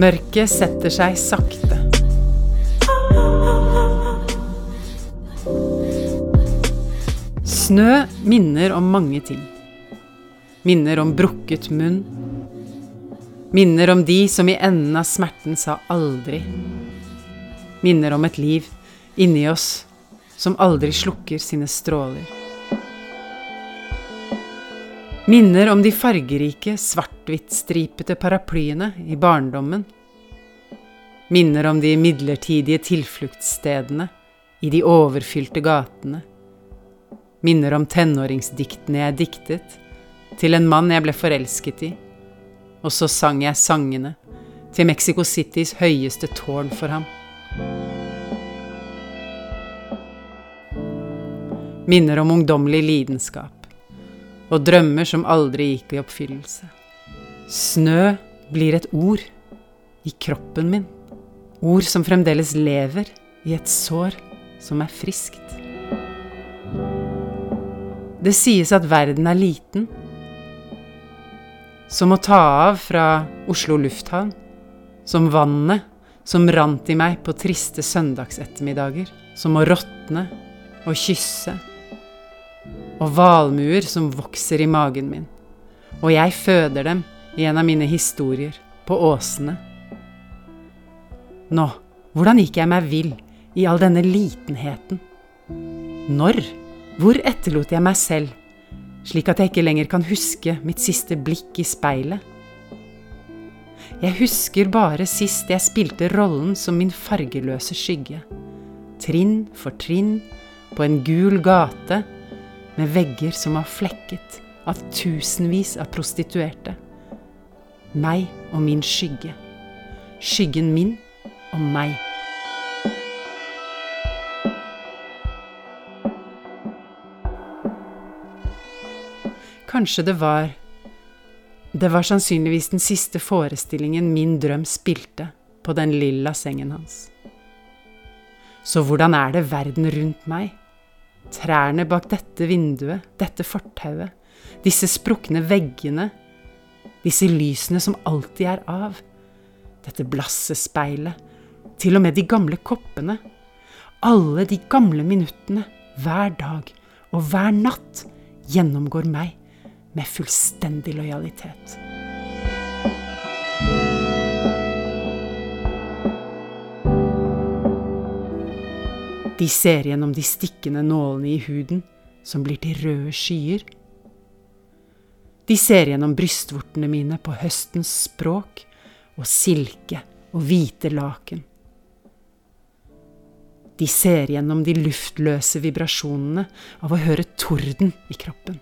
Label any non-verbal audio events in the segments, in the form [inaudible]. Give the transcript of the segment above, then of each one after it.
Mørket setter seg sakte. Snø minner om mange ting. Minner om brukket munn. Minner om de som i enden av smerten sa aldri. Minner om et liv inni oss som aldri slukker sine stråler. Minner om de fargerike, svart-hvitt-stripete paraplyene i barndommen. Minner om de midlertidige tilfluktsstedene i de overfylte gatene. Minner om tenåringsdiktene jeg diktet til en mann jeg ble forelsket i, og så sang jeg sangene til Mexico Citys høyeste tårn for ham. Minner om ungdommelig lidenskap og drømmer som aldri gikk i oppfyllelse. Snø blir et ord i kroppen min, ord som fremdeles lever i et sår som er friskt. Det sies at verden er liten, som å ta av fra Oslo lufthavn, som vannet som rant i meg på triste søndagsettermiddager, som å råtne og kysse, og valmuer som vokser i magen min, og jeg føder dem i en av mine historier, på åsene. Nå, hvordan gikk jeg meg vill i all denne litenheten? Når? Hvor etterlot jeg meg selv, slik at jeg ikke lenger kan huske mitt siste blikk i speilet? Jeg husker bare sist jeg spilte rollen som min fargeløse skygge, trinn for trinn på en gul gate med vegger som var flekket av tusenvis av prostituerte. Meg og min skygge. Skyggen min og meg. Kanskje det var Det var sannsynligvis den siste forestillingen min drøm spilte på den lilla sengen hans. Så hvordan er det verden rundt meg? Trærne bak dette vinduet, dette fortauet, disse sprukne veggene, disse lysene som alltid er av, dette blassespeilet, til og med de gamle koppene, alle de gamle minuttene, hver dag og hver natt gjennomgår meg med fullstendig lojalitet. De ser gjennom de stikkende nålene i huden som blir til røde skyer. De ser gjennom brystvortene mine på høstens språk og silke og hvite laken. De ser gjennom de luftløse vibrasjonene av å høre torden i kroppen.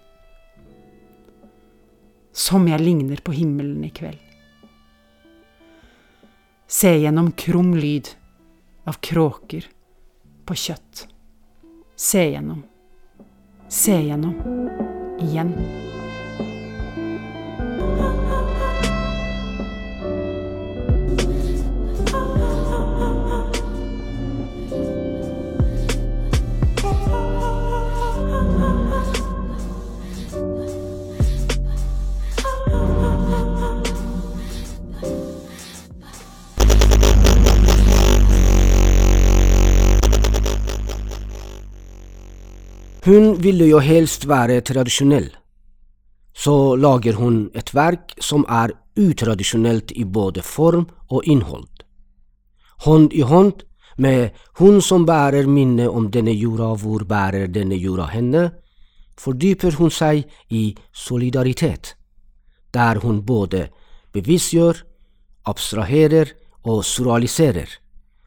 Som jeg ligner på himmelen i kveld. Se gjennom krum lyd av kråker på kjøtt. Se gjennom. Se gjennom. Igjen. Hun ville jo helst være tradisjonell, så lager hun et verk som er utradisjonelt i både form og innhold. Hånd i hånd med hun som bærer minnet om denne jorda, hvor bærer denne jorda henne, fordyper hun seg i solidaritet, der hun både bevisstgjør, abstraherer og surrealiserer,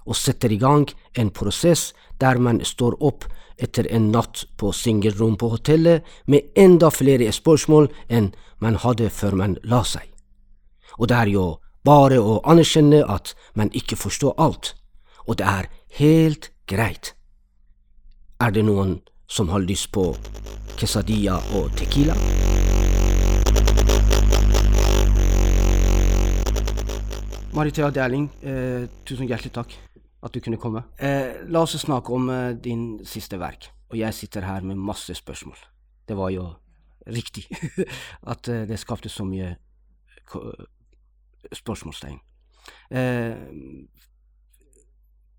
og setter i gang en prosess der man står opp etter en natt på singelrom på hotellet med enda flere spørsmål enn man hadde før man la seg. Og det er jo bare å anerkjenne at man ikke forstår alt, og det er helt greit. Er det noen som har lyst på quesadilla og tequila? Maritea Dæhling, eh, tusen hjertelig takk at du kunne komme. Eh, la oss snakke om eh, din siste verk. Og jeg sitter her med masse spørsmål. Det var jo riktig [laughs] at eh, det skapte så mye spørsmålstegn. Eh,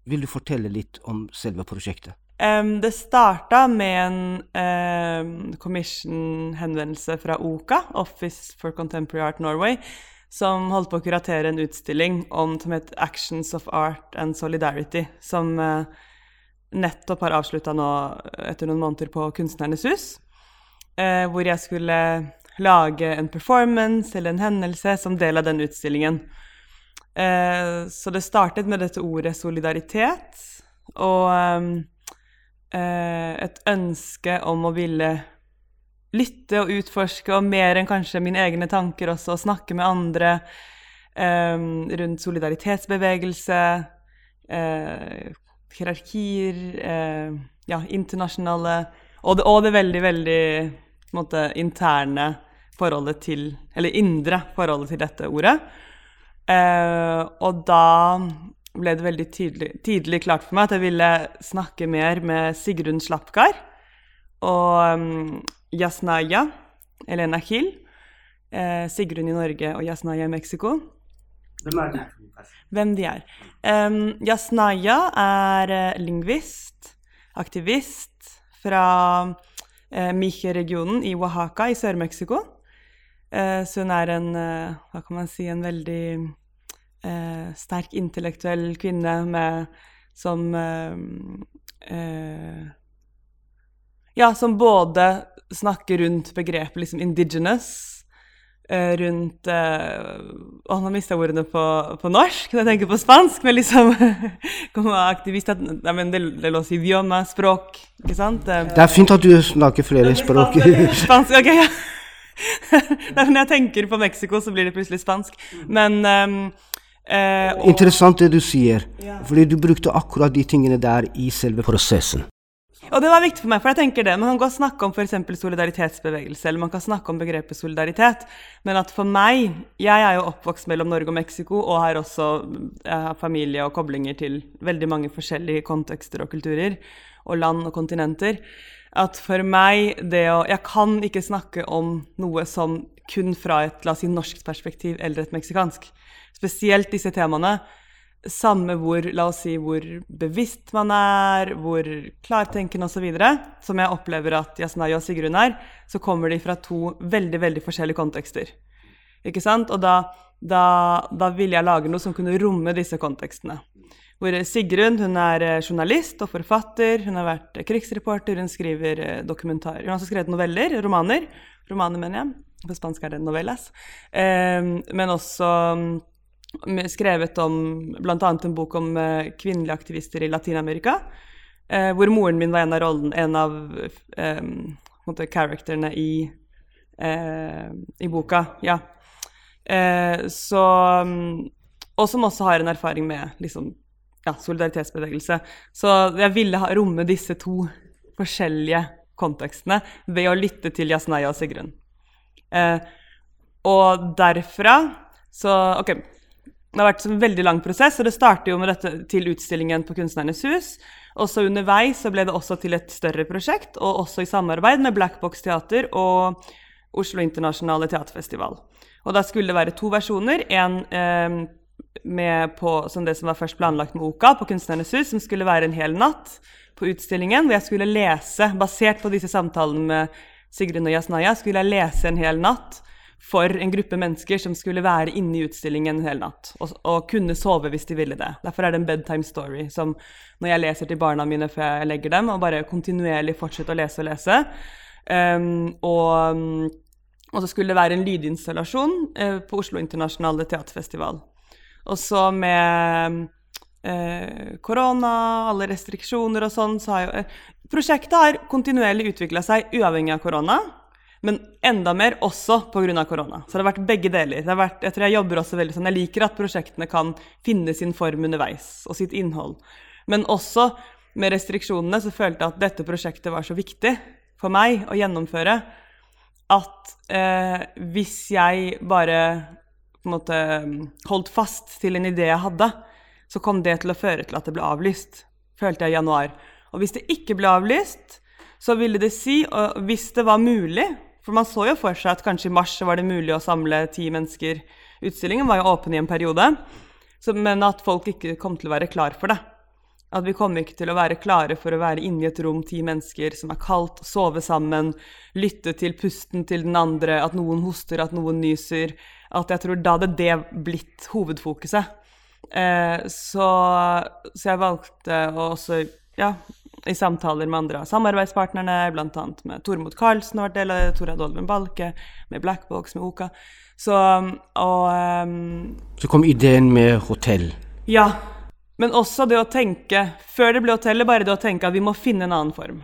vil du fortelle litt om selve prosjektet? Um, det starta med en um, commission-henvendelse fra OCA, Office for Contemporary Art Norway, som holdt på å kuratere en utstilling om, som het Actions of Art and Solidarity, som uh, nettopp har avslutta nå etter noen måneder på Kunstnernes hus. Uh, hvor jeg skulle lage en performance eller en hendelse som del av den utstillingen. Så det startet med dette ordet solidaritet. Og eh, et ønske om å ville lytte og utforske, og mer enn kanskje mine egne tanker også, og snakke med andre eh, rundt solidaritetsbevegelse, eh, hierarkier, eh, ja, internasjonale og det, og det, veldig, veldig måte, interne forholdet til Eller indre forholdet til dette ordet. Eh, og da ble det veldig tydelig, tidlig klart for meg at jeg ville snakke mer med Sigrun Slapkar og um, Yasnaya Elena Hill. Eh, Sigrun i Norge og Yasnaya i Mexico. Hvem er det? Hvem de er. Um, Yasnaya er uh, lingvist, aktivist fra uh, Miche-regionen i Oaxaca i Sør-Mexico. Uh, så hun er en, hva kan man si, en veldig eh, sterk intellektuell kvinne med, som eh, eh, Ja, som både snakker rundt begrepet liksom indigenous, eh, rundt Å, nå mista jeg ordene på, på norsk, jeg tenker på spansk, men liksom [laughs] aktivist Nei, men det, det låser idioma, språk, ikke sant? Det er fint at du snakker flere språk. Spansk, ok, ja. [laughs] Når jeg tenker på Mexico, så blir det plutselig spansk. Men um, Eh, og, Interessant det du sier, ja. fordi du brukte akkurat de tingene der i selve prosessen. Og det var viktig for meg, for jeg tenker det. Man kan godt snakke om f.eks. solidaritetsbevegelse, eller man kan snakke om begrepet solidaritet, men at for meg Jeg er jo oppvokst mellom Norge og Mexico og har også har familie og koblinger til veldig mange forskjellige kontekster og kulturer, og land og kontinenter. At for meg det å Jeg kan ikke snakke om noe som kun fra et la oss si, norsk perspektiv eller et meksikansk spesielt disse temaene. Samme hvor, la oss si, hvor bevisst man er, hvor klartenkende osv., som jeg opplever at Yasnaya og Sigrun er, så kommer de fra to veldig veldig forskjellige kontekster. Ikke sant? Og da, da, da ville jeg lage noe som kunne romme disse kontekstene. Hvor Sigrun hun er eh, journalist og forfatter, hun har vært krigsreporter, hun skriver eh, dokumentarer. Hun har også skrevet noveller, romaner. Romaner, mener jeg. På spansk er det novellas. Eh, men også skrevet om bl.a. en bok om uh, kvinnelige aktivister i Latin-Amerika. Uh, hvor moren min var en av rollen, en av um, characterene i, uh, i boka. Ja. så um, Og som også har en erfaring med liksom, ja, solidaritetsbevegelse. Så jeg ville ha, romme disse to forskjellige kontekstene ved å lytte til Jasnaya og Sigrun. og derfra så OK, det har vært en veldig lang prosess, og det startet jo med dette til utstillingen på Kunstnernes hus. Også underveis så ble det også til et større prosjekt, og også i samarbeid med Black Box Teater og Oslo Internasjonale Teaterfestival. Og da skulle det være to versjoner. En eh, med på, som det som var først planlagt med Oka, på Kunstnernes hus, som skulle være en hel natt på utstillingen, hvor jeg skulle lese, basert på disse samtalene med Sigrun og Yasnaya, skulle jeg lese en hel natt for en gruppe mennesker som skulle være inne i utstillingen en hel natt og, og, kunne sove hvis de ville det. Derfor er det en bedtime story som når jeg leser til barna mine før jeg legger dem, og bare kontinuerlig fortsetter å lese og lese. Um, og, og, så skulle det være en lydinstallasjon uh, på Oslo Internasjonale Teaterfestival. Og så med uh, korona, alle restriksjoner og sånn, så har jo uh, Prosjektet har kontinuerlig utvikla seg uavhengig av korona. Men enda mer også pga. korona. Så det har vært begge deler. Vært, jeg tror jeg jobber også veldig sånn, jeg liker at prosjektene kan finne sin form underveis, og sitt innhold. Men også med restriksjonene så følte jeg at dette prosjektet var så viktig for meg å gjennomføre at eh, hvis jeg bare på en måte holdt fast til en idé jeg hadde, så kom det til å føre til at det ble avlyst, følte jeg i januar. Og hvis det ikke ble avlyst, så ville det si, og hvis det var mulig for man så jo for seg at kanskje i mars var det mulig å samle ti mennesker. Utstillingen var jo åpen i en periode. Så, men at folk ikke kom til å være klar for det. At vi kom ikke til å være klare for å være inni et rom, ti mennesker som er kaldt, sove sammen, lytte til pusten til den andre, at noen hoster, at noen nyser. At jeg tror da hadde det blitt hovedfokuset. Eh, så, så, jeg valgte å også, ja, i samtaler med andre av samarbeidspartnerne, bl.a. med Tormod Karlsen, har vært del av det, Tora Olven Balke, med Blackbox, med Oka. Så og um, Så kom ideen med hotell? Ja. Men også det å tenke, før det ble hotellet, bare det å tenke at vi må finne en annen form.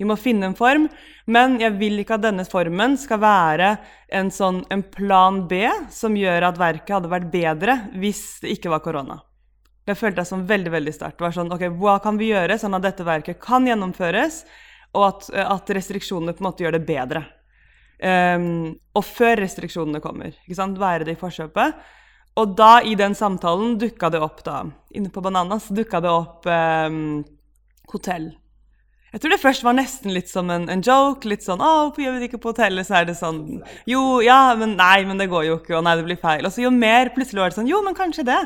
Vi må finne en form, men jeg vil ikke at denne formen skal være en, sånn, en plan B som gjør at verket hadde vært bedre hvis det ikke var korona. Det følte jeg som veldig veldig sterkt. Det sånn, ok, Hva kan vi gjøre sånn at dette verket kan gjennomføres, og at, at restriksjonene på en måte gjør det bedre? Um, og før restriksjonene kommer. ikke sant, Være det i forkjøpet. Og da, i den samtalen, dukka det opp da, inne på Bananas, dukka det opp um, hotell. Jeg tror det først var nesten litt som en, en joke. Litt sånn 'Å, hvorfor gjør vi det ikke på hotellet?' Så er det sånn Jo, ja, men nei, men det går jo ikke. Og nei, det blir feil. Og så jo mer plutselig var det sånn Jo, men kanskje det.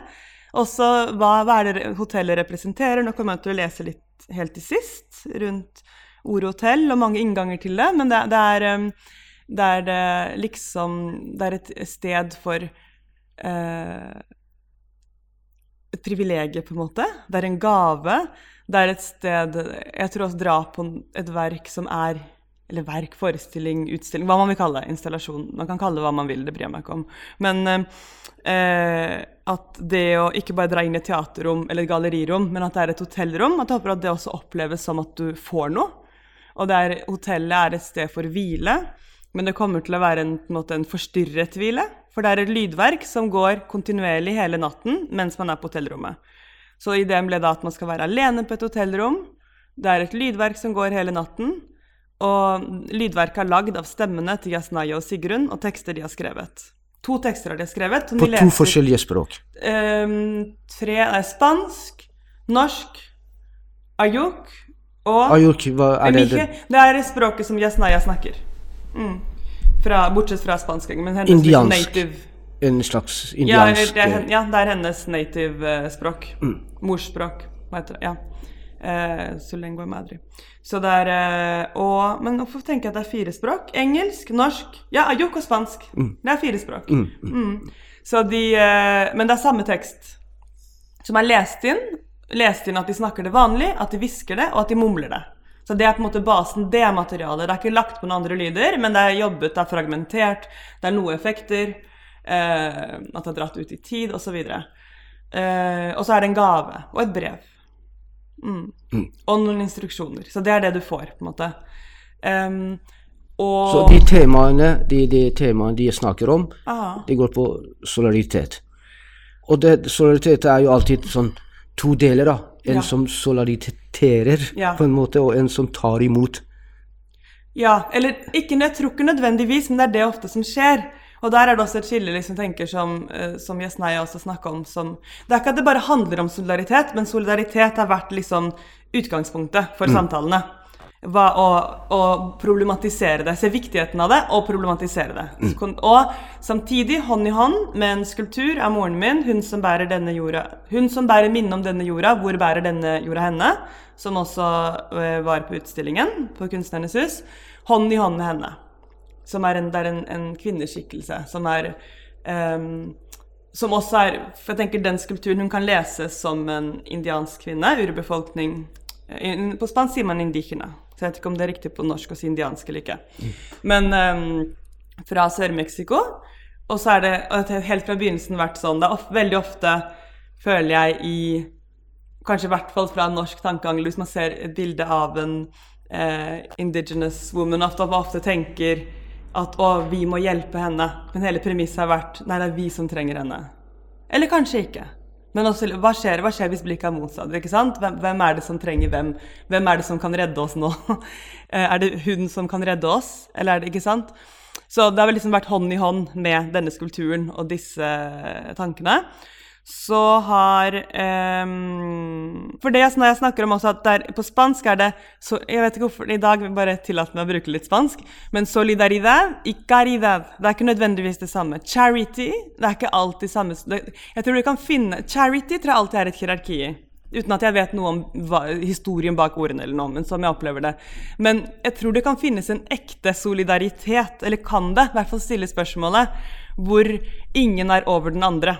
Og så hva, hva er det hotellet representerer? Nå kommer jeg til å lese litt helt til sist rundt ordet hotell og mange innganger til det. Men det, det er um, det er det liksom er et sted for eh, Et privilegium, på en måte. Det er en gave. Det er et sted Jeg tror også dra på et verk som er Eller verk, forestilling, utstilling Hva man vil kalle det. Installasjon. Man kan kalle det hva man vil, det bryr jeg meg ikke om. Men eh, at det å ikke bare dra inn i et teaterrom eller et gallerirom, men at det er et hotellrom, at jeg håper at det også oppleves som at du får noe. Og der hotellet er et sted for hvile. Men det kommer til å være en, en, måte, en forstyrret hvile. For det er et lydverk som går kontinuerlig hele natten mens man er på hotellrommet. Så ideen ble da at man skal være alene på et hotellrom. Det er et lydverk som går hele natten. Og lydverket er lagd av stemmene til Yasnaya og Sigrun og tekster de har skrevet. To tekster har de skrevet. på to forskjellige språk? Um, tre er spansk, norsk, ayuk og Ayuk, hva er det? Det er språket som Yasnaya snakker. Mm. Fra, bortsett fra spansk. Men hennes Indiansk. native En slags indiansk Ja, det er, ja, det er hennes native uh, språk. Mm. Morsspråk, hva heter det. Ja. Uh, så lenge madri. Så det er eh, og, Men hvorfor tenker jeg at det er fire språk? Engelsk, norsk Ja, ayuk og spansk. Mm. Det er fire språk. Mm. mm. Så de eh, Men det er samme tekst som er lest inn. Lest inn at de snakker det vanlig, at de hvisker det, og at de mumler det. Så det er på en måte basen, det er materialet. Det er ikke lagt på noen andre lyder, men det er jobbet, det er fragmentert, det er noe effekter. Eh, at det er dratt ut i tid, osv. Eh, og så er det en gave og et brev. Mm. Mm. Og noen instruksjoner. Så det er det du får, på en måte. Um, og... Så de temaene, de, de temaene de snakker om, Aha. de går på solidaritet. Og det, solidaritet er jo alltid sånn to deler, da. En ja. som solidariterer, ja. på en måte, og en som tar imot. Ja, eller ikke, jeg tror ikke nødvendigvis, men det er det ofte som skjer. Og der er det også et skille liksom, tenker som, uh, som Yasnaya også snakka om som Det er ikke at det bare handler om solidaritet, men solidaritet har vært liksom utgangspunktet for mm. samtalene Hva, å, å, problematisere det. Se viktigheten av det og problematisere det. Mm. Og samtidig, hånd i hånd med en skulptur av moren min, hun som bærer denne jorda Hun som bærer minne om denne jorda, hvor bærer denne jorda henne? Som også uh, var på utstillingen på Kunstnernes hus. Hånd i hånd med henne. Som er en, det er en, en kvinneskikkelse som er um, som også er For jeg tenker den skulpturen hun kan leses som en indiansk kvinne, urbefolkning På spansk sier man indígena. Så jeg vet ikke om det er riktig på norsk å si indiansk eller ikke. Men um, fra Sør-Mexico. Og så er det helt fra begynnelsen vært sånn Det er of, veldig ofte, føler jeg, i Kanskje i hvert fall fra norsk tankeangel, hvis man ser et bilde av en eh, indigenous woman, ofte, ofte tenker at å, vi må hjelpe henne. Men hele premisset har vært nei, det er vi som trenger henne. Eller kanskje ikke. Men også, hva skjer, hva skjer hvis blikket er motsatt? ikke sant? Hvem, hvem, er det som trenger hvem? Hvem er det som kan redde oss nå? [laughs] Eh, er det hun som kan redde oss, eller er det ikke sant? Så det har vel liksom vært hånd i hånd med denne skulpturen og disse tankene. Så har um, For det når jeg snakker om også at der, på spansk er det så, Jeg vet ikke hvorfor i dag bare tillate meg å bruke litt spansk, men solidaridad y caridad Det er ikke nødvendigvis det samme. Charity det er ikke alltid samme det, Jeg tror du kan finne Charity tror jeg alltid er et hierarki. Uten at jeg vet noe om hva, historien bak ordene, eller noe, men som jeg opplever det. Men jeg tror det kan finnes en ekte solidaritet, eller kan det? I hvert fall stille spørsmålet, hvor ingen er over den andre.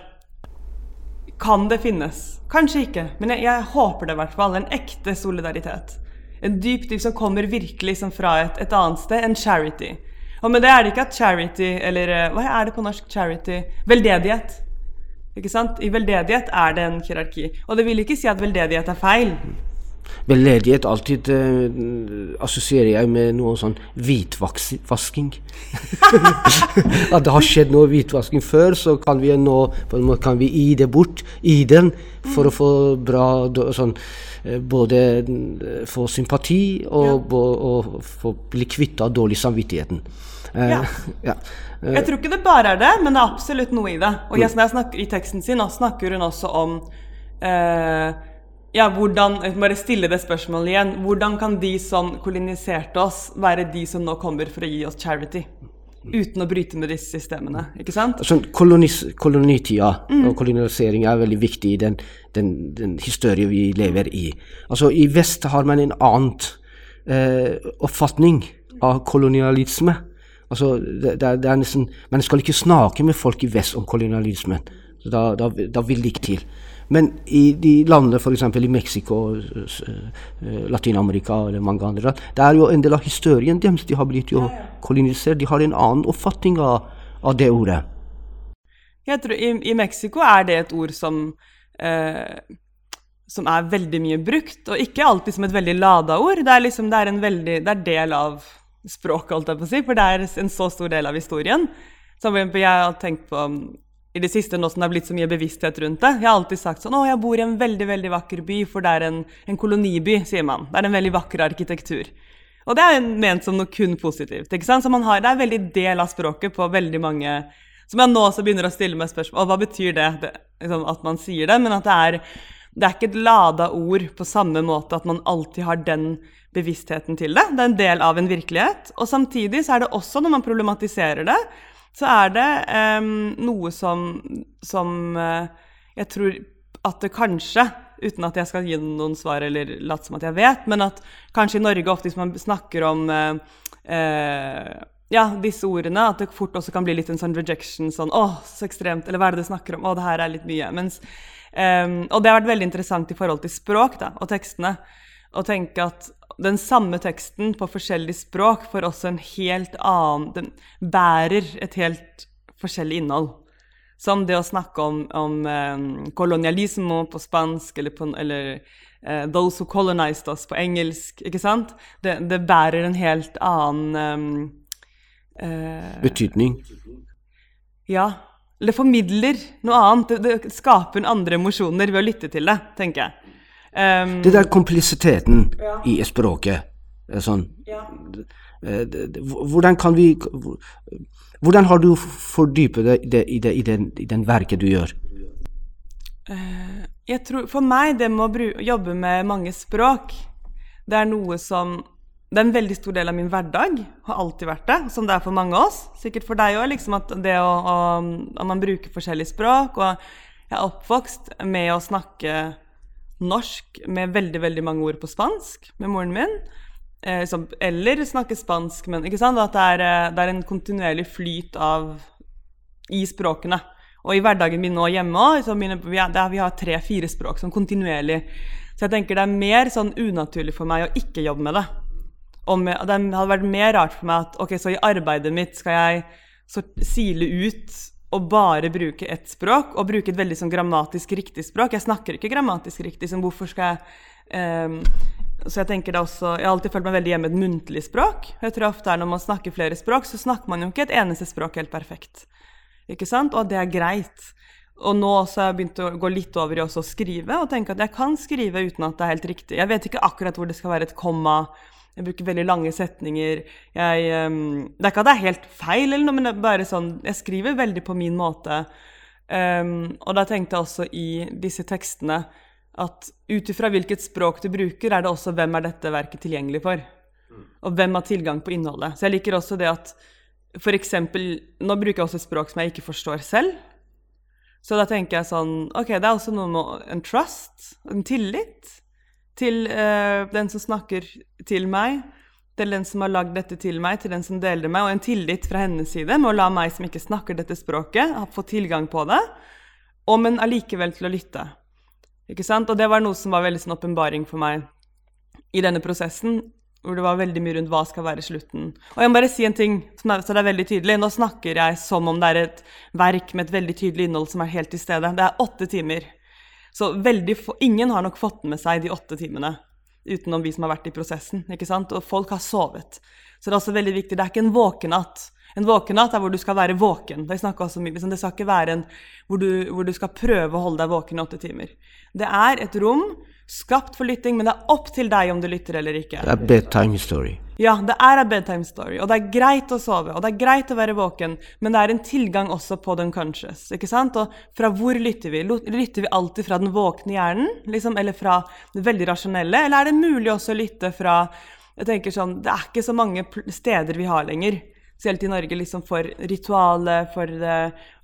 Kan det finnes? Kanskje ikke, men jeg, jeg håper det i hvert fall. En ekte solidaritet. En dyp dyp som kommer virkelig som fra et, et, annet sted. enn charity. Og med det er det ikke at charity, eller eh, hva er det på norsk charity? Veldedighet. Ikke sant? I veldedighet er det en hierarki. Og det vil ikke si at veldedighet er feil. Veldedighet alltid eh, assosierer jeg med noe sånn hvitvasking. [laughs] At det har skjedd noe hvitvasking før, så kan vi nå kan vi gi det bort i den for å få bra sånn eh, både eh, få sympati og, ja. og, få bli kvitt av dårlig samvittigheten. Uh, ja. [laughs] ja. Jeg tror ikke det bare er det, men det er absolutt noe i det. Og jeg, jeg snakker, I teksten sin snakker hun også om uh, ja, hvordan, bare stille det spørsmålet igjen. Hvordan kan de som koloniserte oss, være de som nå kommer for å gi oss charity? Uten å bryte med disse systemene. ikke sant? Sånn, kolonis, kolonitida mm. og kolonisering er veldig viktig i den, den, den historien vi lever i. Altså, I vest har man en annen eh, oppfatning av kolonialisme. Altså, det, det, det, er nesten, Man skal ikke snakke med folk i vest om kolonialismen. Da, da, da vil det ikke til. Men i de landene, f.eks. i Mexico, eh, Latin-Amerika eller mange andre det er jo en del av historien deres. De har blitt jo kolonisert. De har en annen oppfatning av, av det ordet. Jeg tror i, i, Mexico er det et ord som eh, som er veldig mye brukt, og ikke alltid som et veldig lada ord. Det er liksom, det er en veldig, det er del av språket, holdt jeg på å si, for det er en så stor del av historien. Som jeg har tenkt på i det siste, nå som det har blitt så mye bevissthet rundt det. Jeg har alltid sagt sånn Å, jeg bor i en veldig, veldig vakker by, for det er en, en koloniby, sier man. Det er en veldig vakker arkitektur. Og det er ment som noe kun positivt. ikke sant? Så har, Det er en veldig del av språket på veldig mange Som jeg nå også begynner å stille meg spørsmål hva betyr det, det liksom, at man sier det? Men at det er, det er ikke et lada ord på samme måte at man alltid har den bevisstheten til det. Det er en del av en virkelighet. Og samtidig så er det også, når man problematiserer det, så er det um, noe som, som uh, jeg tror at det kanskje Uten at jeg skal gi noen svar eller late som at jeg vet, men at kanskje i Norge ofte hvis man snakker om uh, uh, ja, disse ordene, at det fort også kan bli litt en sånn rejection. Sånn 'Å, så ekstremt', eller 'Hva er det du snakker om?' 'Å, det her er litt mye'. Mens, um, og det har vært veldig interessant i forhold til språk da, og tekstene. Å tenke at den samme teksten på forskjellig språk får også en helt annen Den bærer et helt forskjellig innhold. Som det å snakke om, om um, kolonialismo på spansk, eller, på, eller uh, 'those who colonized us' på engelsk. ikke sant? Det, det bærer en helt annen um, uh, Betydning? Ja. Det formidler noe annet. Det, det skaper andre emosjoner ved å lytte til det, tenker jeg. Um, det der komplisiteten ja. i språket sånn ja. Eh, hvordan kan vi Hvordan har du fordypet det i, det, i, den, i den verket du gjør? Uh, jeg tror, For meg, det med å jobbe med mange språk, det er noe som det er en veldig stor del av min hverdag, har alltid vært det, som det er for mange av oss. Sikkert for deg òg, liksom at det å, å, at man bruker forskjellige språk. Og jeg er oppvokst med å snakke norsk med veldig veldig mange ord på spansk med moren min. Eh, som, eller snakke spansk, men ikke sant? at det er, eh, det er, en kontinuerlig flyt av i språkene. Og i hverdagen min nå hjemme òg, vi, vi, har tre-fire språk sånn kontinuerlig. Så jeg tenker det er mer sånn unaturlig for meg å ikke jobbe med det. Med, det hadde vært mer rart for meg at ok, så i arbeidet mitt skal jeg sort, sile ut å bare bruke ett språk, og bruke et veldig sånn grammatisk riktig språk. Jeg snakker ikke grammatisk riktig, så hvorfor skal jeg um, Så jeg tenker da også Jeg har alltid følt meg veldig hjemme i et muntlig språk. Jeg tror ofte er Når man snakker flere språk, så snakker man jo ikke et eneste språk helt perfekt. Ikke sant? Og det er greit. Og nå også har jeg begynt å gå litt over i også å skrive, og tenke at jeg kan skrive uten at det er helt riktig. Jeg vet ikke akkurat hvor det skal være et komma jeg bruker veldig lange setninger. Jeg, um, det er ikke at det er helt feil, eller noe, men det er bare sånn, jeg skriver veldig på min måte. Um, og da tenkte jeg også i disse tekstene at ut ifra hvilket språk du bruker, er det også hvem er dette verket tilgjengelig for? Og hvem har tilgang på innholdet? Så jeg liker også det at eksempel, Nå bruker jeg også et språk som jeg ikke forstår selv. Så da tenker jeg sånn Ok, det er også noe med en trust, en tillit, til uh, den som snakker til meg, til den som har lagd dette til meg, til den som deler meg, og en tillit fra hennes side med å la meg som ikke snakker dette språket, få tilgang på det, og men allikevel til å lytte. Ikke sant? Og det var noe som var veldig sånn åpenbaring for meg i denne prosessen, hvor det var veldig mye rundt hva skal være slutten. Og jeg må bare si en ting er, så det er veldig tydelig. Nå snakker jeg som om det er et verk med et veldig tydelig innhold som er helt til stede. Det er åtte timer. Så få, ingen har nok fått med seg de åtte timene utenom vi som har vært i prosessen. ikke sant? Og folk har sovet. Så det er også veldig viktig. Det er ikke en våkenatt. En våkenatt er hvor du skal være våken. Det, også mye, det skal ikke være en hvor du, hvor du, skal prøve å holde deg våken i åtte timer. Det er et rom skapt for lytting, men det er opp til deg om du lytter eller ikke. Det er bedtime story. Ja, det er en bedtime story. Og det er greit å sove, og det er greit å være våken, men det er en tilgang også på den conscious. ikke sant? Og fra hvor lytter vi? Lytter vi alltid fra den våkne hjernen, liksom, eller fra det veldig rasjonelle, eller er det mulig også å lytte fra jeg tenker sånn, Det er ikke så mange steder vi har lenger spesielt i Norge, liksom for ritualet, for det,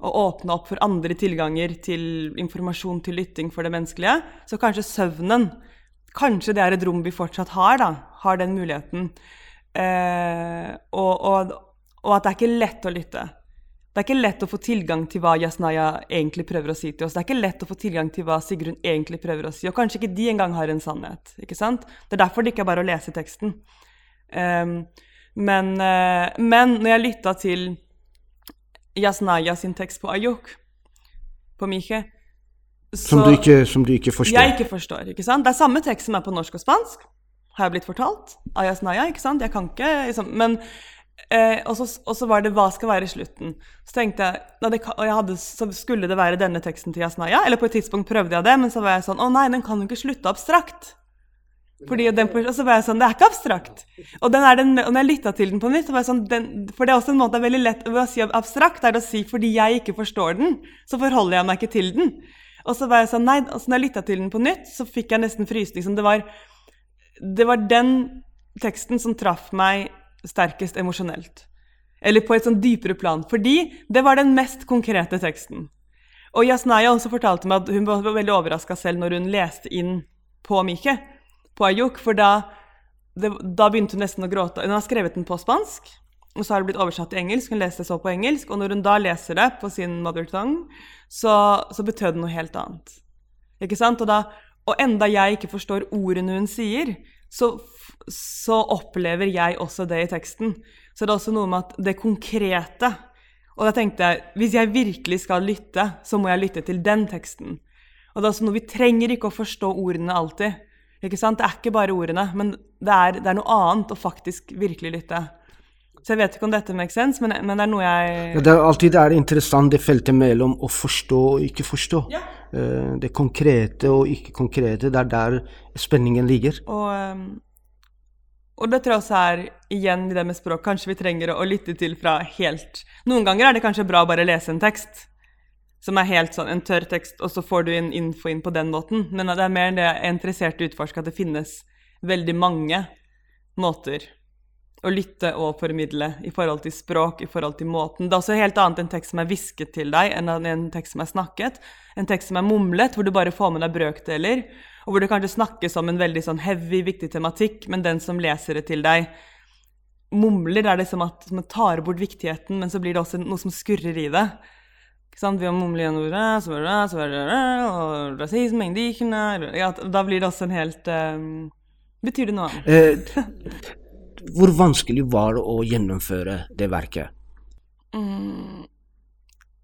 å åpne opp for andre tilganger til informasjon, til lytting for det menneskelige. Så kanskje søvnen Kanskje det er et rom vi fortsatt har, da. Har den muligheten. Eh, og, og, og, at det er ikke lett å lytte. Det er ikke lett å få tilgang til hva Yasnaya egentlig prøver å si til oss. Det er ikke lett å få tilgang til hva Sigrun egentlig prøver å si. Og kanskje ikke de engang har en sannhet. ikke sant? Det er derfor det ikke er bare å lese teksten. Um, men, eh, men når jeg lytta til Yasnaya sin tekst på Ayuk, på Miche som du, ikke, som, du ikke, forstår? Jeg ikke forstår. ikke sant? Det er samme tekst som er på norsk og spansk, har jeg blitt fortalt av Yasnaya. ikke sant? Jeg kan ikke liksom, Men eh, Og så var det 'Hva skal være slutten'? Så tenkte jeg, det, og jeg hadde, så skulle det være denne teksten til Yasnaya. Eller på et tidspunkt prøvde jeg det, men så var jeg sånn Å nei, den kan jo ikke slutte abstrakt. Fordi den, og så var jeg sånn Det er ikke abstrakt. Og, den den, når jeg lytta til den på nytt, så var jeg sånn den, For det er også en måte veldig lett å si abstrakt, er å si fordi jeg ikke forstår den, så forholder jeg meg ikke til den. Og så var jeg sånn Nei, og så når jeg lytta til den på nytt, så fikk jeg nesten frysning. Som Det, var, det var den teksten som traff meg sterkest emosjonelt. Eller på et sånn dypere plan. Fordi det var den mest konkrete teksten. Og Yasnaya også fortalte meg at hun var veldig overraska selv når hun leste inn på Mike på Ayuk, for da, det, da begynte hun nesten å gråte. Hun har skrevet den på spansk, og så har det blitt oversatt til engelsk. Hun leste det så på engelsk, og når hun da leser det på sin mother tongue, så, så betød det noe helt annet. Ikke sant? Og, da, og enda jeg ikke forstår ordene hun sier, så, så opplever jeg også det i teksten. Så det er også noe med at det konkrete Og da tenkte jeg hvis jeg virkelig skal lytte, så må jeg lytte til den teksten. Og det er også noe Vi trenger ikke å forstå ordene alltid. Ikke sant? Det er ikke bare ordene, men det er, det er noe annet å faktisk virkelig lytte. Så jeg vet ikke om dette makes sense, men, men det er noe jeg ja, Det er alltid det er interessant det feltet mellom å forstå og ikke forstå. Ja. Uh, det konkrete og ikke konkrete, det er der spenningen ligger. Og, um, og det tror jeg også er igjen i det med språk, kanskje vi trenger å lytte til fra helt Noen ganger er det kanskje bra å bare lese en tekst som er helt sånn en tørr tekst, og så får du inn info inn på den måten. Men det er mer det jeg er interessert i å utforske, at det finnes veldig mange måter å lytte og formidle i forhold til språk, i forhold til måten. Det er også helt annet en tekst som er hvisket til deg, enn en tekst som er snakket. En tekst som er mumlet, hvor du bare får med deg brøkdeler, og hvor det kanskje snakkes om en veldig sånn heavy, viktig tematikk, men den som leser det til deg, mumler. Det er liksom at man tar bort viktigheten, men så blir det også noe som skurrer i det. Vi har mumlet gjennom så var det, så var det, og rasisme, indígena ja, Da blir det også en helt um, Betyr det noe annet? Eh, hvor vanskelig var det å gjennomføre det verket? Mm,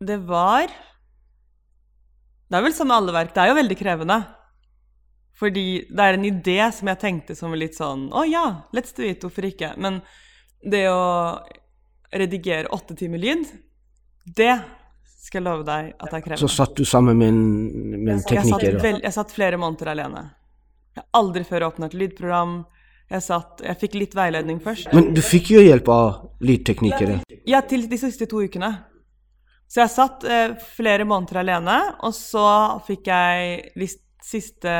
det var Det er vel som med alle verk, det er jo veldig krevende. Fordi det er en idé som jeg tenkte som litt sånn Å ja, let's do it, hvorfor ikke? Men det å redigere åtte timer lyd, det skal jeg love deg at det er krevende. Så satt du sammen med en, med en tekniker? Jeg satt, jeg satt, flere måneder alene. Jeg har aldri før åpna et lydprogram. Jeg, satt, jeg fikk litt veiledning først. Men du fikk jo hjelp av lydteknikere? Ja, til de siste to ukene. Så jeg satt eh, flere måneder alene, og så fikk jeg de siste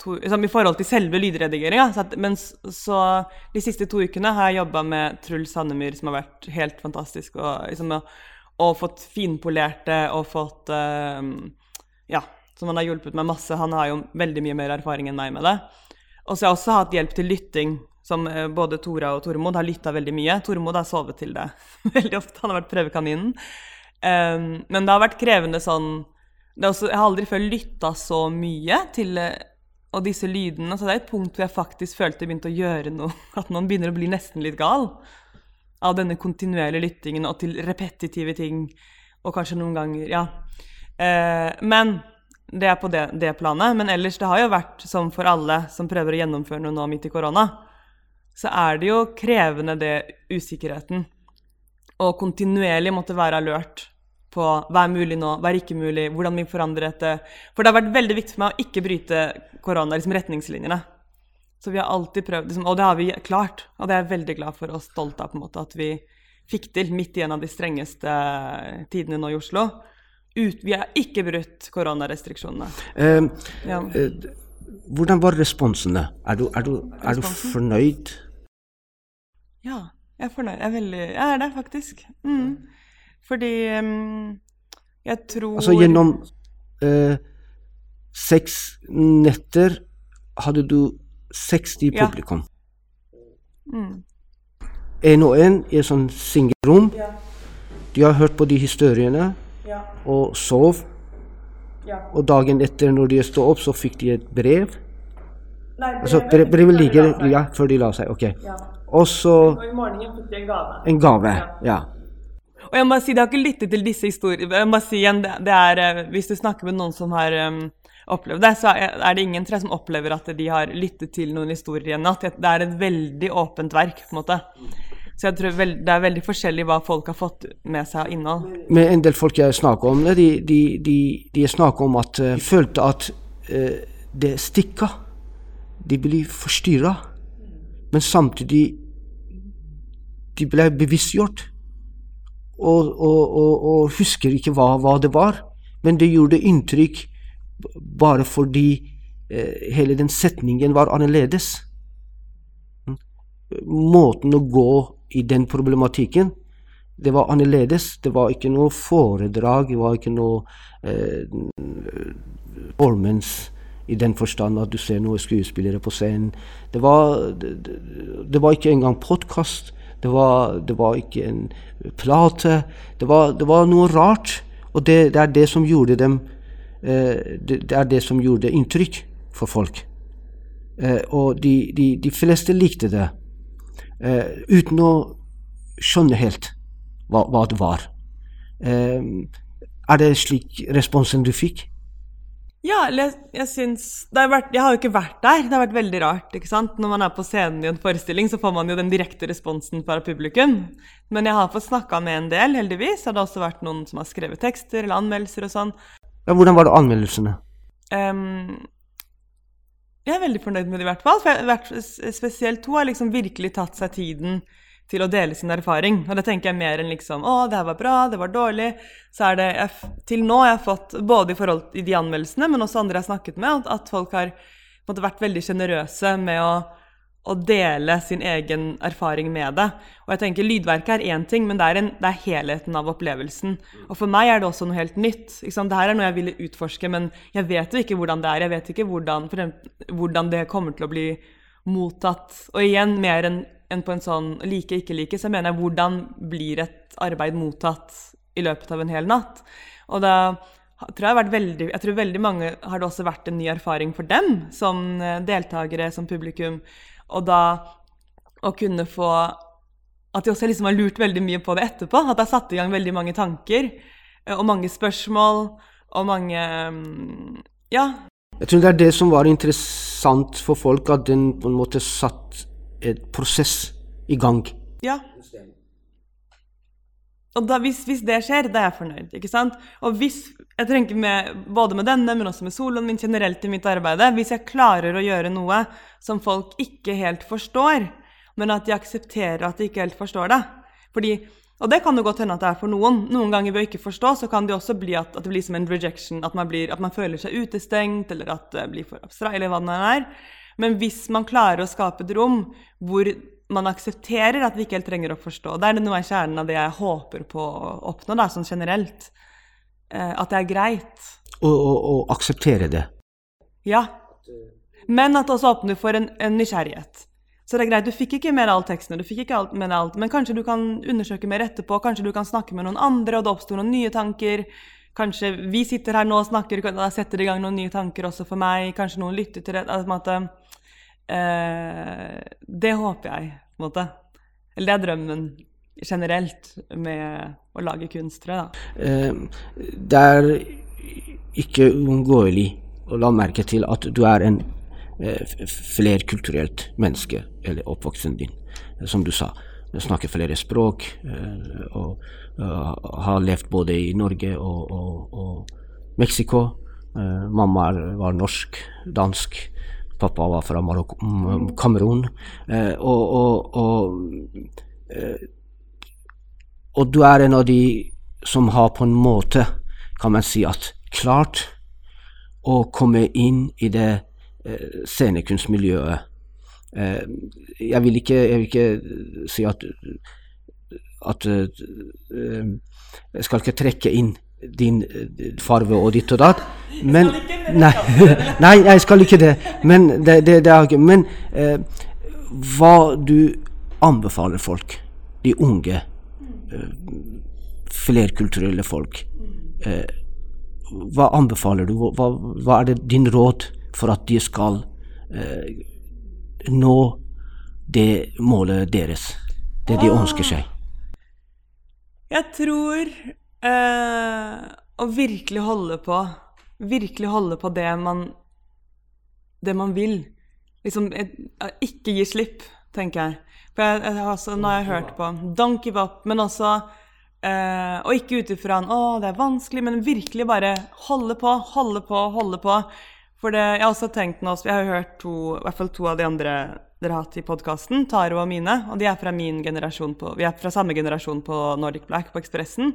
to liksom, I forhold til selve lydredigeringa. Men så de siste to ukene har jeg jobba med Truls Sandemyr, som har vært helt fantastisk. Og, liksom, og fått finpolert det og fått uh, Ja, som han har hjulpet meg masse. Han har jo veldig mye mer erfaring enn meg med det. Og så har jeg også hatt hjelp til lytting, som eh, både Tora og Tormod har lytta veldig mye. Tormod har sovet til det [laughs] veldig ofte. Han har vært prøvekaninen. Um, men det har vært krevende sånn også, Jeg har aldri før lytta så mye til eh, og disse lydene. Så det er et punkt hvor jeg faktisk følte jeg begynte å gjøre noe. [laughs] At man begynner å bli nesten litt gal av denne kontinuerlige lyttingen og til repetitive ting. Og kanskje noen ganger Ja. Eh, men det er på det, det, planet. Men ellers, det har jo vært som for alle som prøver å gjennomføre noe nå midt i korona, så er det jo krevende, det usikkerheten. Og kontinuerlig måtte være alert på hva er mulig nå, hva er ikke mulig, hvordan vi forandrer dette. For det har vært veldig viktig for meg å ikke bryte korona, liksom retningslinjene. Så vi har alltid prøvd, liksom, og det har vi klart. Og det er jeg veldig glad for og stolt av på en måte, at vi fikk til midt i en av de strengeste tidene nå i Oslo. Ut, vi har ikke brutt koronarestriksjonene. Eh, ja. eh, hvordan var responsene? Er du, er, du, er du, fornøyd? Ja, jeg er fornøyd. Jeg er, veldig, jeg er det, faktisk. Mm. Fordi um, jeg tror Altså gjennom eh, seks netter hadde du 60 ja. publikum. Mm. En og en i et sånt singelrom. Ja. De har hørt på de historiene ja. og sov. Ja. Og dagen etter, når de sto opp, så fikk de et brev. Nei, brevet, altså, brev, brevet ligger ja, før de la seg. Ok. Ja. Og så Og i morgenen fikk de en gave. En gave, ja. Og jeg må si, jeg har ikke lyttet til disse historiene. Jeg må si igjen, det, det er, eh, Hvis du snakker med noen som har um, opplevd det, så er det ingen tre som opplever at de har lyttet til noen historier i en natt. Det er et veldig åpent verk, på en måte. Så jeg tror det er veldig forskjellig hva folk har fått med seg av innhold. Med en del folk jeg snakker om de, de, de, de snakker om at de følte at uh, det stikker. De blir forstyrra. Men samtidig de ble bevisstgjort og, og, og, og husker ikke hva, hva, det var. Men det gjorde inntrykk bare fordi eh, hele den setningen var annerledes. Mm. Måten å gå i den problematikken, det var annerledes. Det var ikke noe foredrag, det var ikke noe eh, performance i den forstand at du ser noen skuespillere på scenen. Det var, det, det var ikke engang podkast. Det var, det var ikke en plate. Det var, det var noe rart. Og det, det, er det som gjorde dem det, det, er det som gjorde inntrykk for folk. Eh, og de, de, de, fleste likte det, eh, uten å skjønne helt hva, hva det var. Eh, er det slik responsen du fikk? Ja, jeg, jeg syns vært, Jeg har jo ikke vært der. Det har vært veldig rart. ikke sant? Når man er på scenen i en forestilling, så får man jo den direkte responsen fra publikum. Men jeg har fått snakka med en del, heldigvis. Det har også vært noen som har skrevet tekster eller anmeldelser og sånn. Ja, Hvordan var det anmeldelsene? Um, jeg er veldig fornøyd med det, i hvert fall. For jeg, spesielt to har liksom virkelig tatt seg tiden til å dele sin erfaring. Og det tenker jeg mer enn liksom 'Å, det her var bra. Det var dårlig.' Så er det jeg, Til nå har jeg fått, både i forhold til de anmeldelsene, men også andre jeg har snakket med, at folk har måtte, vært veldig sjenerøse med å, å, dele sin egen erfaring med det. Og jeg tenker Lydverket er én ting, men det er, en, det er, helheten av opplevelsen. Og for meg er det også noe helt nytt. Det her er noe jeg ville utforske, men jeg vet jo ikke hvordan det er. Jeg vet ikke hvordan, hvordan det kommer til å bli mottatt. Og igjen, mer enn en på en sånn like, ikke like, så mener jeg hvordan blir et arbeid mottatt i løpet av en hel natt? Og da tror jeg, veldig, jeg tror veldig mange har det også vært en ny erfaring for dem som eh, deltakere, som publikum. Og da å kunne få At de også liksom har lurt veldig mye på det etterpå. At det har satt i gang veldig mange tanker eh, og mange spørsmål og mange mm, Ja. Jeg tror det er det som var interessant for folk, at den på en måte satt et prosess i gang. Ja. Og da, hvis, hvis, det skjer, da er jeg fornøyd. ikke sant? Og hvis, jeg trenger med, Både med denne, men også med soloen min generelt i mitt arbeid Hvis jeg klarer å gjøre noe som folk ikke helt forstår, men at de aksepterer at de ikke helt forstår det Fordi Og det kan jo godt hende at det er for noen. Noen ganger ved å ikke forstå, så kan det også bli at, at det blir som en rejection, at man, blir, at man føler seg utestengt, eller at det blir for abstrakt, eller hva det er. Men hvis man klarer å skape et rom hvor man aksepterer at vi ikke helt trenger å forstå Det er noe av kjernen av det jeg håper på å oppnå, da, sånn generelt. Eh, at det er greit. Å akseptere det. Ja. Men at det også åpner for en, en nysgjerrighet. Så det er greit, du fikk ikke med deg all teksten, du fikk ikke alt med alt, men kanskje du kan undersøke mer etterpå, kanskje du kan snakke med noen andre, og det oppstår noen nye tanker. Kanskje vi sitter her nå og snakker, og setter det i gang noen nye tanker også for meg. Kanskje noen lytter til det. Altså, eh, det håper jeg, på en måte. Eller det er drømmen generelt med å lage kunst, tror jeg. Da. Eh, det er ikke uunngåelig å la merke til at du er en Eh, flerkulturelt menneske, eller oppvoksen din, som du sa. Snakker flere språk eh, og har levd både i Norge og, og, og Mexico. Eh, mamma var norsk, dansk. Pappa var fra Kamerun. Og, og, og, du er en av de som har på en måte, kan man si, at klart å komme inn i det Eh, scenekunstmiljøet. Eh, jeg vil ikke, jeg vil ikke si at, at eh, Jeg skal ikke trekke inn din farve og ditt og datt. Men nei, [laughs] nei, jeg skal ikke det. Men, det, det, det er, men eh, hva du anbefaler folk, de unge, eh, flerkulturelle folk, eh, hva anbefaler du? Hva, hva, er det din råd? for at de skal eh, nå det målet deres, det de ønsker seg? Jeg tror eh, å virkelig holde på Virkelig holde på det man det man vil. Liksom ikke gi slipp, tenker jeg. For jeg, jeg, altså, nå har jeg hørt på Don't give up, men også eh, Og ikke ut ifra en 'Å, det er vanskelig', men virkelig bare holde på, holde på, holde på. For det, jeg har også tenkt nå, Jeg har hørt to, i hvert fall to av de andre dere har hatt i podkasten, Taro og mine. Og de er fra min generasjon på, vi er fra samme generasjon på Nordic Black på Ekspressen.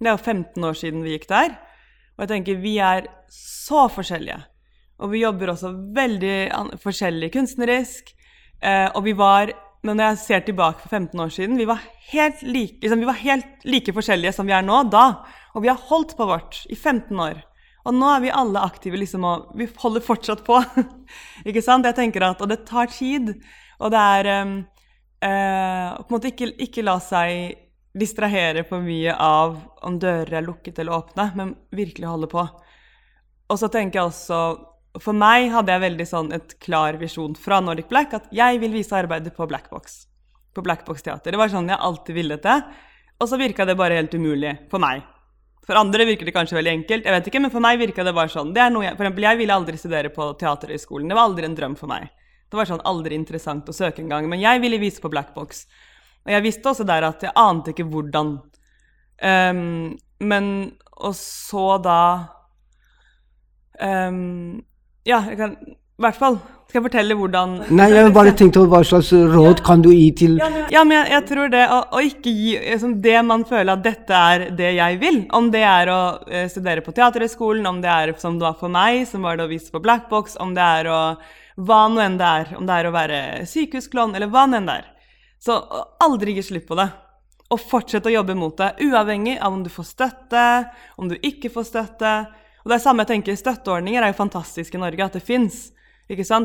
Det er jo 15 år siden vi gikk der. Og jeg tenker vi er så forskjellige. Og vi jobber også veldig forskjellig kunstnerisk. Eh, og vi var men når jeg ser tilbake for 15 år siden, vi var, like, liksom, vi var helt like forskjellige som vi er nå da. Og vi har holdt på vårt i 15 år. Og nå er vi alle aktive, liksom, og vi holder fortsatt på. [laughs] ikke sant? Jeg tenker at, Og det tar tid. Og det er um, uh, På en måte ikke, ikke, la seg distrahere for mye av om dører er lukket eller åpne, men virkelig holde på. Og så tenker jeg også For meg hadde jeg veldig sånn et klar visjon fra Nordic Black at jeg vil vise arbeidet på Blackbox. På Blackbox teater. Det var sånn jeg alltid ville det. Og så virka det bare helt umulig for meg. For andre virker det kanskje veldig enkelt, jeg vet ikke, men for meg virka det bare sånn. Det er noe jeg, for eksempel, jeg ville aldri studere på Teaterhøgskolen. Det var aldri en drøm for meg. Det var sånn aldri interessant å søke en gang. Men jeg ville vise på Blackbox. Og jeg visste også der at jeg ante ikke hvordan. Um, men Og så da um, Ja, jeg kan I hvert fall skal jeg fortelle hvordan Nei, jeg bare tenkte hva slags råd kan du gi til Ja, men, ja, men jeg, jeg, tror det å, å ikke gi liksom, det man føler at dette er det jeg vil, om det er å uh, studere på Teaterhøgskolen, om det er som det var for meg, som var det å vise på Blackbox, om det er å Hva nå enn det er, om det er å være sykehusklovn, eller hva nå enn det er. Så aldri gi slipp på det. Og fortsett å jobbe mot det, uavhengig av om du får støtte, om du ikke får støtte. Og det er samme jeg tenker, Støtteordninger er jo fantastisk i Norge, at det fins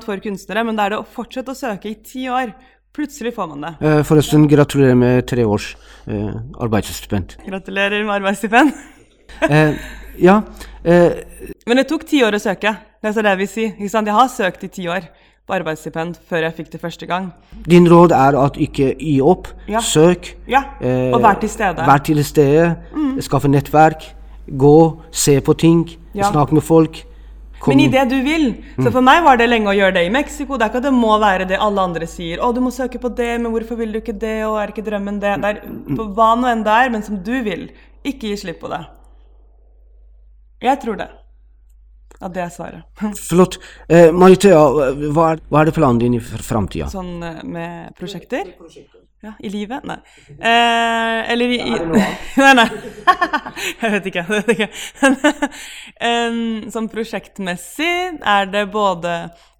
for kunstnere, men det er det å fortsette å søke i ti år. Plutselig får man det. Eh, forresten, gratulerer med tre års eh, arbeidsstipend. Gratulerer med arbeidsstipend. [laughs] eh, ja. Eh, men det tok ti år å søke. Det er så det jeg vil si. Ikke sant? Jeg har søkt i ti år på arbeidsstipend før jeg fikk det første gang. Din råd er at ikke gi opp. Ja. Søk. Ja, og vær til stede. Vær til stede. Mm. Skaffe nettverk. Gå, se på ting. Ja. Snakk med folk. Men i det du vil. Så for meg var det lenge å gjøre det i Mexico. Det er ikke at det må være det alle andre sier. 'Å, du må søke på det, men hvorfor vil du ikke det?' Og er ikke drømmen det? Det er på hva nå enn det er, men som du vil. Ikke gi slipp på det. Jeg tror det. At det er svaret. [laughs] Flott. Eh, Maritøya, hva, hva, er det planen din i framtida? Sånn eh, med prosjekter? Ja, i livet? Nei. Eh, eller i, i [laughs] Nei, nei. [laughs] jeg vet ikke. Jeg vet ikke. sånn prosjektmessig er det både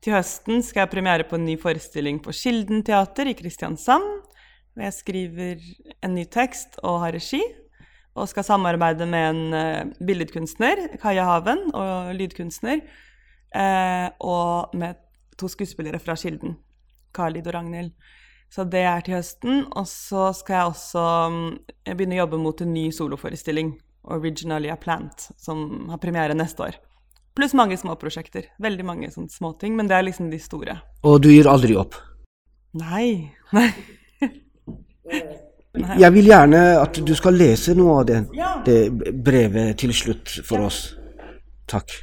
Til høsten skal jeg premiere på en ny forestilling på Kilden teater i Kristiansand. Hvor jeg skriver en ny tekst og har regi. Og skal samarbeide med en uh, billedkunstner, Kaja Haven, og lydkunstner. Uh, og med to skuespillere fra Kilden. Karlid og Ragnhild. Så det er til høsten. Og så skal jeg også mm, jeg begynne å jobbe mot en ny soloforestilling, 'Originally a Plant', som har premiere neste år. Pluss mange små prosjekter. Veldig mange sånne småting, men det er liksom de store. Og du gir aldri opp? Nei. [laughs] Nei. Jeg vil gjerne at du skal lese noe av det, det brevet til slutt for oss. Takk.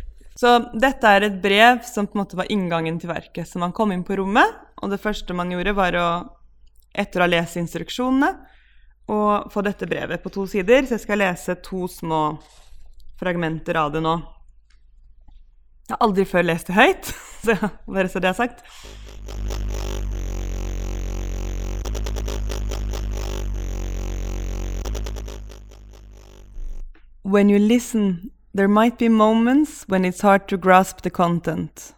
Så dette er et brev som på en måte var inngangen til verket. Så man kom inn på rommet, og det første man gjorde, var å, etter å ha lest instruksjonene, å få dette brevet på to sider. Så jeg skal lese to små fragmenter av det nå. Jeg har aldri før lest det høyt, [laughs] så bare så det er sagt. When you listen There might be moments when it's hard to grasp the content,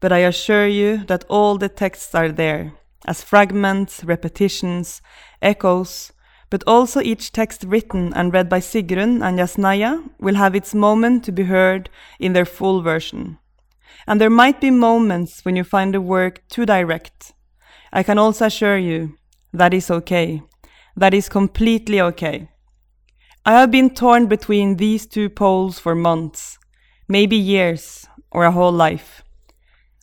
but I assure you that all the texts are there, as fragments, repetitions, echoes, but also each text written and read by Sigrun and Yasnaya will have its moment to be heard in their full version. And there might be moments when you find the work too direct. I can also assure you that is okay. That is completely okay. I have been torn between these two poles for months, maybe years, or a whole life.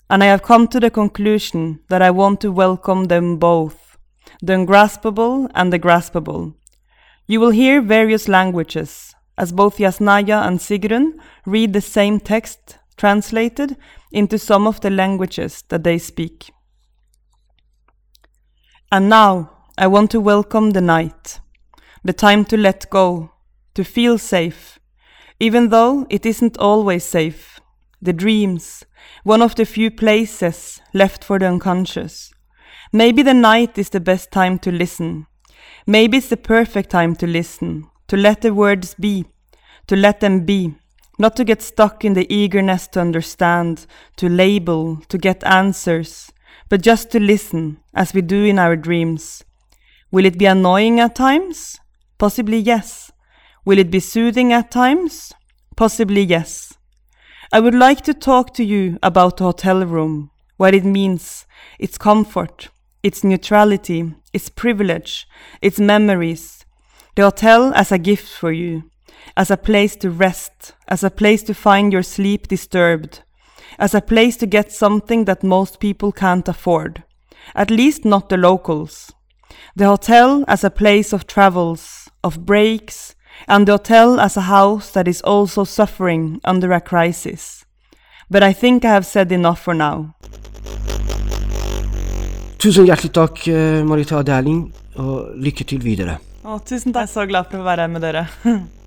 And I have come to the conclusion that I want to welcome them both, the ungraspable and the graspable. You will hear various languages, as both Yasnaya and Sigrun read the same text translated into some of the languages that they speak. And now I want to welcome the night the time to let go, to feel safe, even though it isn't always safe. The dreams, one of the few places left for the unconscious. Maybe the night is the best time to listen. Maybe it's the perfect time to listen, to let the words be, to let them be, not to get stuck in the eagerness to understand, to label, to get answers, but just to listen, as we do in our dreams. Will it be annoying at times? Possibly yes. Will it be soothing at times? Possibly yes. I would like to talk to you about the hotel room, what it means, its comfort, its neutrality, its privilege, its memories. The hotel as a gift for you, as a place to rest, as a place to find your sleep disturbed, as a place to get something that most people can't afford, at least not the locals. The hotel as a place of travels, of breaks, and the hotel as a house that is also suffering under a crisis. But I think I have said enough for now. Tusen hjertelig takk, Marita Dæhling, og lykke til videre. Å, tusen takk. Jeg er så glad for å være her med dere. [laughs]